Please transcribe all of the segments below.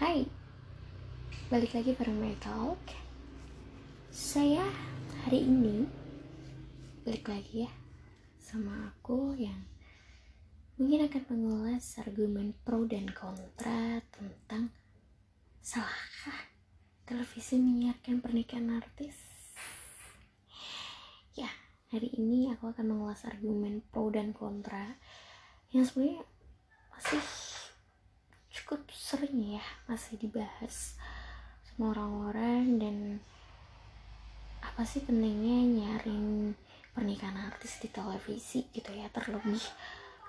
Hai, balik lagi bareng My Talk Saya hari ini balik lagi ya sama aku yang mungkin akan mengulas argumen pro dan kontra tentang salahkah televisi menyiarkan pernikahan artis? Ya, hari ini aku akan mengulas argumen pro dan kontra yang sebenarnya masih cukup sering ya masih dibahas sama orang-orang dan apa sih pentingnya nyaring pernikahan artis di televisi gitu ya terlebih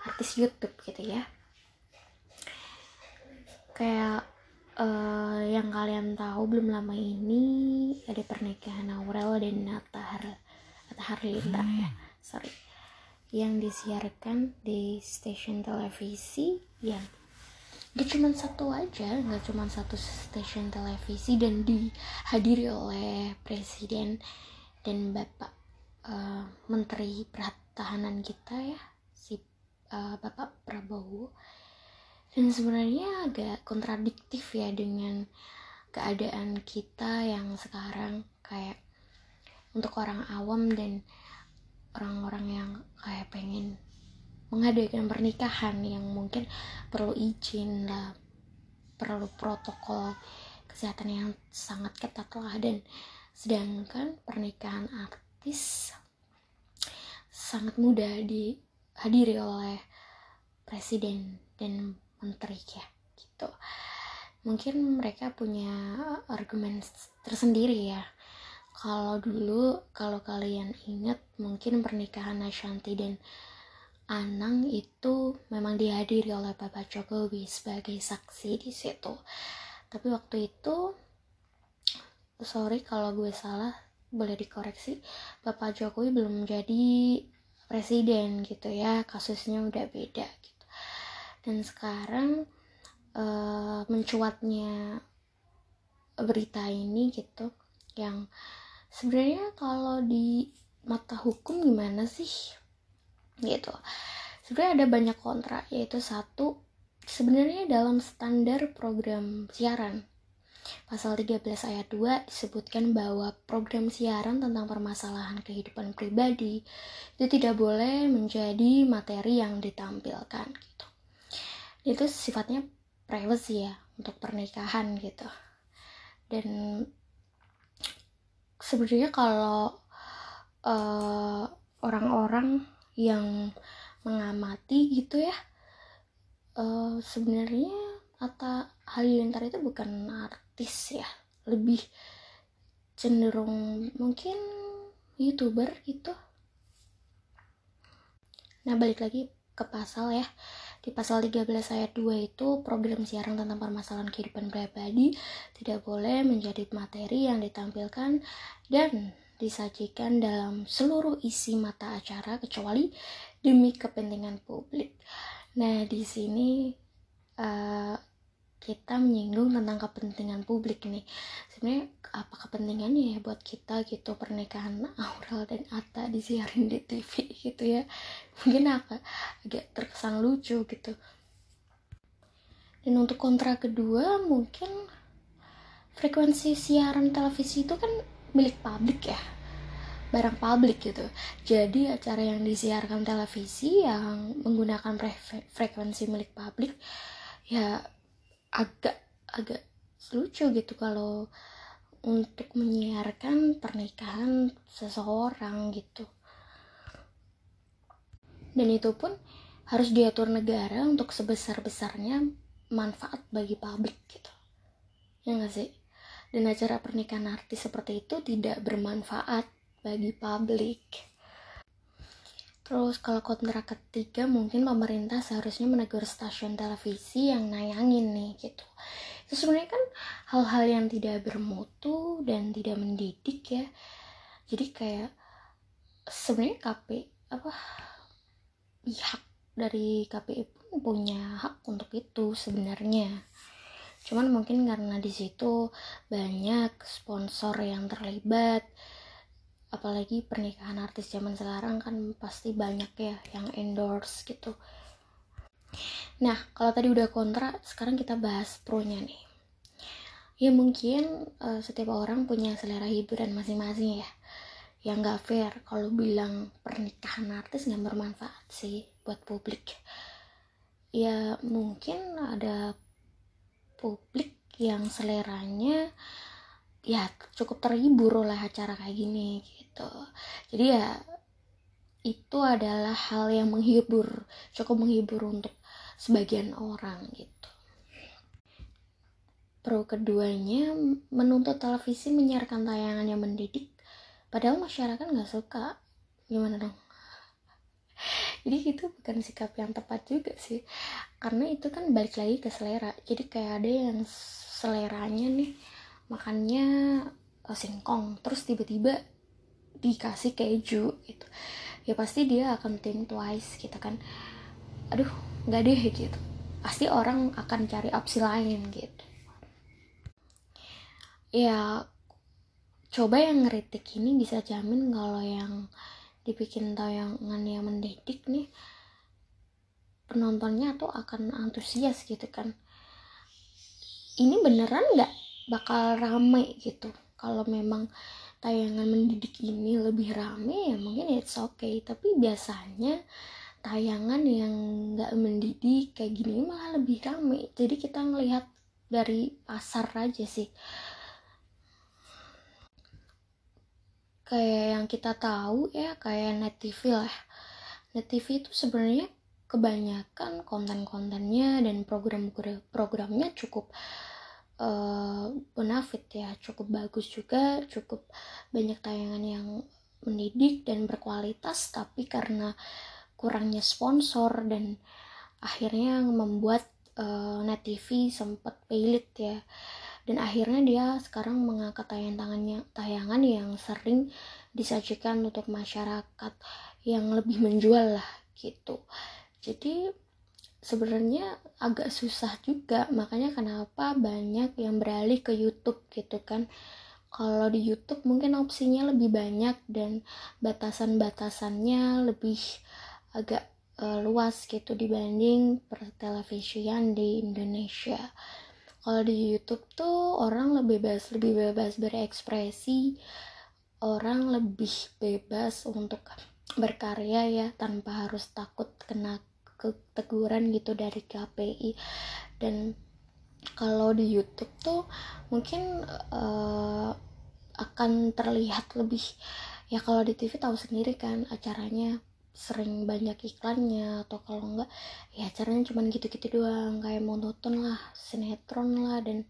artis YouTube gitu ya. Kayak uh, yang kalian tahu belum lama ini ada pernikahan Aurel dan Nata Har Nata Harlinda ya sorry yang disiarkan di stasiun televisi yang gak cuma satu aja gak cuma satu stasiun televisi dan dihadiri oleh presiden dan bapak uh, menteri pertahanan kita ya si uh, bapak Prabowo. Dan sebenarnya agak kontradiktif ya dengan keadaan kita yang sekarang kayak untuk orang awam dan orang-orang yang kayak pengen mengadakan pernikahan yang mungkin perlu izin lah perlu protokol kesehatan yang sangat ketat lah. Dan sedangkan pernikahan artis sangat mudah dihadiri oleh presiden dan menteri ya gitu. Mungkin mereka punya argumen tersendiri ya. Kalau dulu kalau kalian ingat mungkin pernikahan Ashanti dan Anang itu memang dihadiri oleh Bapak Jokowi sebagai saksi di situ. Tapi waktu itu, sorry kalau gue salah, boleh dikoreksi. Bapak Jokowi belum jadi presiden gitu ya, kasusnya udah beda gitu. Dan sekarang uh, mencuatnya berita ini gitu, yang sebenarnya kalau di mata hukum gimana sih gitu sebenarnya ada banyak kontra yaitu satu sebenarnya dalam standar program siaran Pasal 13 ayat 2 disebutkan bahwa program siaran tentang permasalahan kehidupan pribadi itu tidak boleh menjadi materi yang ditampilkan gitu. Itu sifatnya privacy ya untuk pernikahan gitu. Dan sebenarnya kalau uh, orang-orang yang mengamati gitu ya. Uh, sebenarnya Atta Halilintar itu bukan artis ya. Lebih cenderung mungkin youtuber gitu. Nah balik lagi ke pasal ya. Di pasal 13 ayat 2 itu program siaran tentang permasalahan kehidupan pribadi tidak boleh menjadi materi yang ditampilkan dan disajikan dalam seluruh isi mata acara kecuali demi kepentingan publik. Nah, di sini uh, kita menyinggung tentang kepentingan publik nih. Sebenarnya apa kepentingannya ya buat kita gitu pernikahan Aurel dan Atta disiarin di TV gitu ya. Mungkin apa agak terkesan lucu gitu. Dan untuk kontra kedua mungkin frekuensi siaran televisi itu kan milik publik ya. Barang publik gitu. Jadi acara yang disiarkan televisi yang menggunakan frekuensi milik publik ya agak agak lucu gitu kalau untuk menyiarkan pernikahan seseorang gitu. Dan itu pun harus diatur negara untuk sebesar-besarnya manfaat bagi publik gitu. Ya nggak sih dan acara pernikahan artis seperti itu tidak bermanfaat bagi publik. Terus kalau kontra ketiga mungkin pemerintah seharusnya menegur stasiun televisi yang nayangin nih gitu. Itu sebenarnya kan hal-hal yang tidak bermutu dan tidak mendidik ya. Jadi kayak sebenarnya KP apa pihak dari KPI pun punya hak untuk itu sebenarnya cuman mungkin karena di situ banyak sponsor yang terlibat apalagi pernikahan artis zaman sekarang kan pasti banyak ya yang endorse gitu. Nah kalau tadi udah kontra sekarang kita bahas pro nya nih. Ya mungkin uh, setiap orang punya selera hiburan masing-masing ya yang gak fair. Kalau bilang pernikahan artis nggak bermanfaat sih buat publik. Ya mungkin ada publik yang seleranya ya cukup terhibur oleh acara kayak gini gitu. Jadi ya itu adalah hal yang menghibur cukup menghibur untuk sebagian orang gitu. Pro keduanya menuntut televisi menyiarkan tayangan yang mendidik padahal masyarakat nggak suka. Gimana dong jadi itu bukan sikap yang tepat juga sih. Karena itu kan balik lagi ke selera. Jadi kayak ada yang seleranya nih makannya uh, singkong terus tiba-tiba dikasih keju gitu. Ya pasti dia akan think twice gitu kan. Aduh nggak deh gitu. Pasti orang akan cari opsi lain gitu. Ya coba yang ngeritik ini bisa jamin kalau yang dibikin tayangan yang mendidik nih penontonnya tuh akan antusias gitu kan. Ini beneran nggak bakal rame gitu? Kalau memang tayangan mendidik ini lebih rame ya mungkin it's okay. Tapi biasanya tayangan yang nggak mendidik kayak gini malah lebih rame. Jadi kita ngelihat dari pasar aja sih kayak yang kita tahu ya kayak net TV lah. Net TV itu sebenarnya kebanyakan konten-kontennya dan program-programnya cukup uh, ya cukup bagus juga cukup banyak tayangan yang mendidik dan berkualitas tapi karena kurangnya sponsor dan akhirnya membuat uh, net TV sempat paylit ya dan akhirnya dia sekarang mengangkat tayangannya tayangan yang sering disajikan untuk masyarakat yang lebih menjual lah gitu. Jadi sebenarnya agak susah juga. Makanya kenapa banyak yang beralih ke YouTube gitu kan. Kalau di YouTube mungkin opsinya lebih banyak dan batasan-batasannya lebih agak uh, luas gitu dibanding pertelevisian di Indonesia kalau di YouTube tuh orang lebih bebas lebih bebas berekspresi. Orang lebih bebas untuk berkarya ya tanpa harus takut kena teguran gitu dari KPI dan kalau di YouTube tuh mungkin uh, akan terlihat lebih. Ya kalau di TV tahu sendiri kan acaranya sering banyak iklannya atau kalau enggak ya acaranya cuman gitu-gitu doang. Kayak monoton lah sinetron lah dan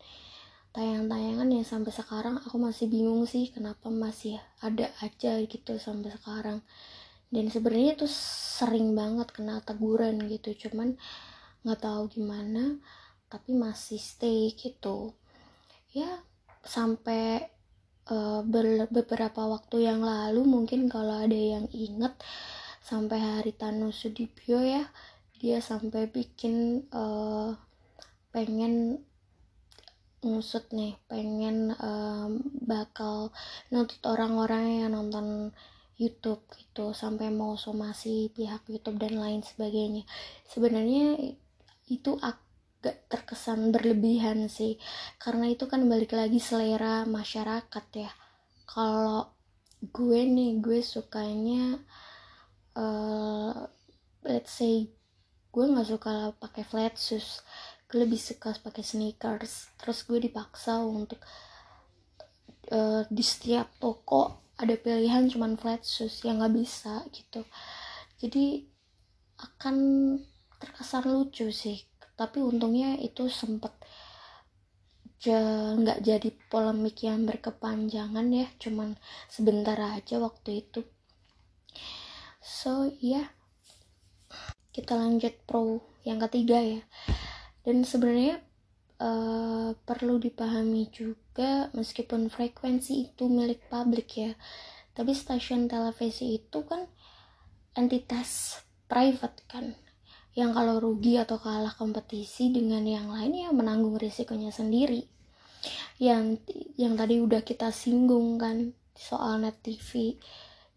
tayang-tayangan yang sampai sekarang aku masih bingung sih kenapa masih ada aja gitu sampai sekarang. Dan sebenarnya tuh sering banget kena teguran gitu cuman nggak tahu gimana tapi masih stay gitu. Ya sampai uh, beberapa waktu yang lalu mungkin kalau ada yang inget sampai hari Tanu Sudibyo ya. Dia sampai bikin uh, pengen ngusut nih pengen um, bakal nuntut orang-orang yang nonton YouTube gitu sampai mau somasi pihak YouTube dan lain sebagainya. Sebenarnya itu agak terkesan berlebihan sih karena itu kan balik lagi selera masyarakat ya. Kalau gue nih gue sukanya let's say gue nggak suka pakai flat shoes. Gue lebih suka pakai sneakers. Terus gue dipaksa untuk uh, di setiap toko ada pilihan cuman flat shoes yang nggak bisa gitu. Jadi akan terkesan lucu sih. Tapi untungnya itu sempet nggak jadi polemik yang berkepanjangan ya. Cuman sebentar aja waktu itu so ya yeah. kita lanjut pro yang ketiga ya. Dan sebenarnya uh, perlu dipahami juga meskipun frekuensi itu milik publik ya. Tapi stasiun televisi itu kan entitas private kan. Yang kalau rugi atau kalah kompetisi dengan yang lain ya menanggung risikonya sendiri. Yang yang tadi udah kita singgung kan soal net TV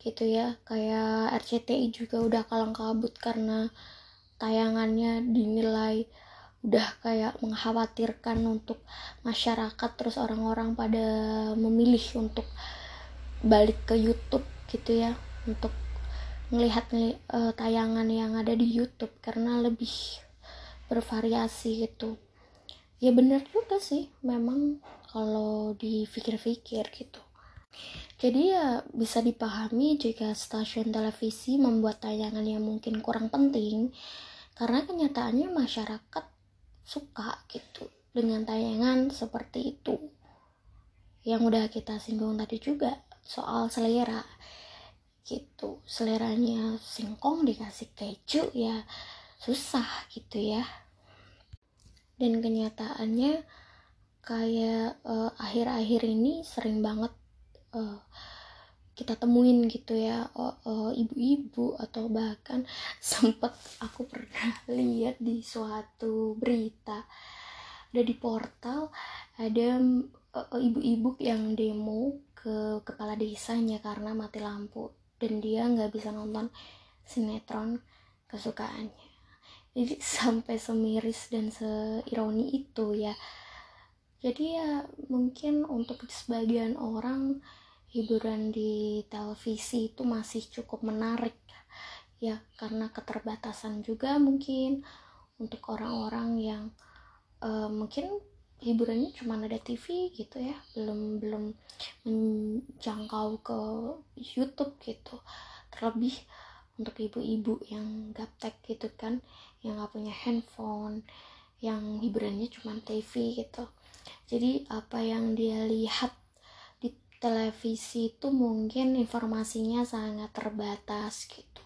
gitu ya. Kayak RCTI juga udah kalang kabut karena tayangannya dinilai udah kayak mengkhawatirkan untuk masyarakat terus orang-orang pada memilih untuk balik ke YouTube gitu ya untuk melihat uh, tayangan yang ada di YouTube karena lebih bervariasi gitu. Ya bener juga sih memang kalau dipikir-pikir gitu jadi ya bisa dipahami jika stasiun televisi membuat tayangan yang mungkin kurang penting karena kenyataannya masyarakat suka gitu dengan tayangan seperti itu. Yang udah kita singgung tadi juga soal selera gitu. Seleranya singkong dikasih keju ya susah gitu ya. Dan kenyataannya kayak uh, akhir-akhir ini sering banget uh, kita temuin gitu ya ibu-ibu uh, uh, atau bahkan sempet aku pernah lihat di suatu berita ada di portal ada ibu-ibu uh, yang demo ke kepala desanya karena mati lampu dan dia nggak bisa nonton sinetron kesukaannya. Jadi sampai semiris dan seironi itu ya. Jadi ya mungkin untuk sebagian orang hiburan di televisi itu masih cukup menarik ya karena keterbatasan juga mungkin untuk orang-orang yang uh, mungkin hiburannya cuma ada TV gitu ya belum belum menjangkau ke YouTube gitu. Terlebih untuk ibu-ibu yang gaptek gitu kan yang gak punya handphone yang hiburannya cuma TV gitu. Jadi apa yang dia lihat televisi itu mungkin informasinya sangat terbatas gitu.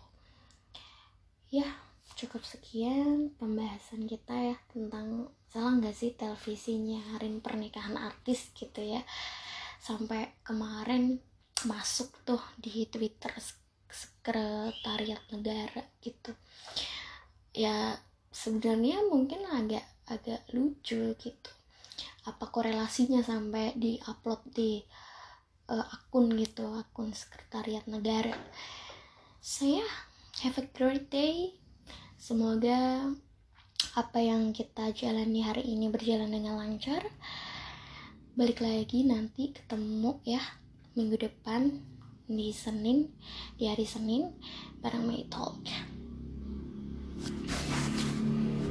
Ya cukup sekian pembahasan kita ya tentang salah nggak sih televisinya hari pernikahan artis gitu ya. Sampai kemarin masuk tuh di twitter sekretariat negara gitu. Ya sebenarnya mungkin agak agak lucu gitu. Apa korelasinya sampai di upload di uh, akun gitu akun sekretariat negara. Saya have a great day. Semoga apa yang kita jalani hari ini berjalan dengan lancar. Balik lagi nanti ketemu ya minggu depan di Senin di hari Senin bareng May Talk